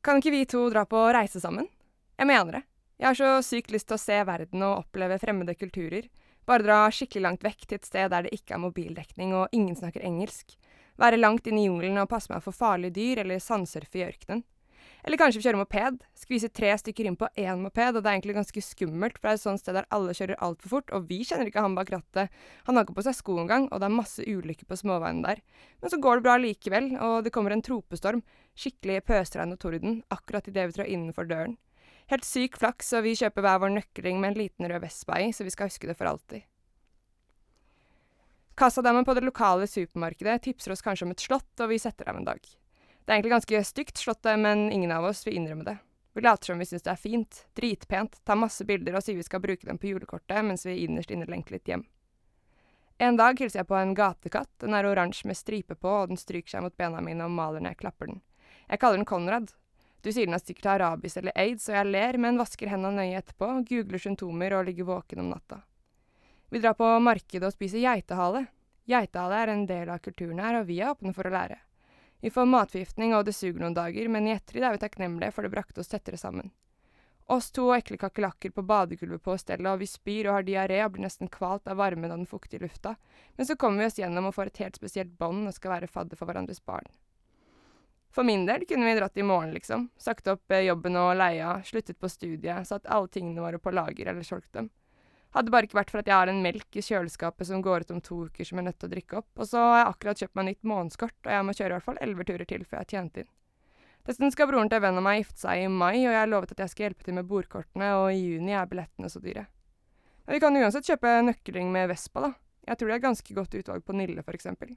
Kan ikke vi to dra på reise sammen? Jeg mener det. Jeg har så sykt lyst til å se verden og oppleve fremmede kulturer. Bare dra skikkelig langt vekk til et sted der det ikke er mobildekning og ingen snakker engelsk. Være langt inn i jungelen og passe meg for farlige dyr, eller sandsurfe i ørkenen. Eller kanskje vi kjører moped. Skviser tre stykker inn på én moped, og det er egentlig ganske skummelt, for det er et sånt sted der alle kjører altfor fort, og vi kjenner ikke han bak rattet. Han har ikke på seg sko engang, og det er masse ulykker på småveiene der. Men så går det bra likevel, og det kommer en tropestorm, skikkelig pøsregn og torden, akkurat idet vi trår innenfor døren. Helt syk flaks, og vi kjøper hver vår nøkkelring med en liten rød Vespa i, så vi skal huske det for alltid. Kassadamen på det lokale supermarkedet tipser oss kanskje om et slott, og vi setter av en dag. Det er egentlig ganske stygt, slottet, men ingen av oss vil innrømme det. Vi later som vi syns det er fint, dritpent, tar masse bilder og sier vi skal bruke dem på julekortet, mens vi innerst inne lengter litt hjem. En dag hilser jeg på en gatekatt, den er oransje med stripe på, og den stryker seg mot bena mine og maler når jeg klapper den. Jeg kaller den Konrad. Du sier den har sikkert arabis eller aids, og jeg ler, men vasker hendene nøye etterpå, googler symptomer og ligger våken om natta. Vi drar på markedet og spiser geitehale. Geitehale er en del av kulturen her, og vi er åpne for å lære. Vi får matforgiftning, og det suger noen dager, men i ettertid er vi takknemlige, for det brakte oss tettere sammen. Oss to og ekle kakerlakker på badegulvet på hostellet, og vi spyr og har diaré og blir nesten kvalt av varmen og den fuktige lufta, men så kommer vi oss gjennom og får et helt spesielt bånd og skal være fadder for hverandres barn. For min del kunne vi dratt i morgen, liksom. Sagt opp eh, jobben og leia, sluttet på studiet, satt alle tingene våre på lager eller solgt dem. Hadde bare ikke vært for at jeg har en melk i kjøleskapet som går ut om to uker som jeg er nødt til å drikke opp. Og så har jeg akkurat kjøpt meg nytt månedskort, og jeg må kjøre i hvert fall elleve turer til før jeg har tjent inn. Dessuten skal broren til en venn av meg gifte seg i mai, og jeg har lovet at jeg skal hjelpe til med bordkortene, og i juni er billettene så dyre. Men vi kan uansett kjøpe nøkkelring med Vespa, da. Jeg tror det er ganske godt utvalg på Nille, for eksempel.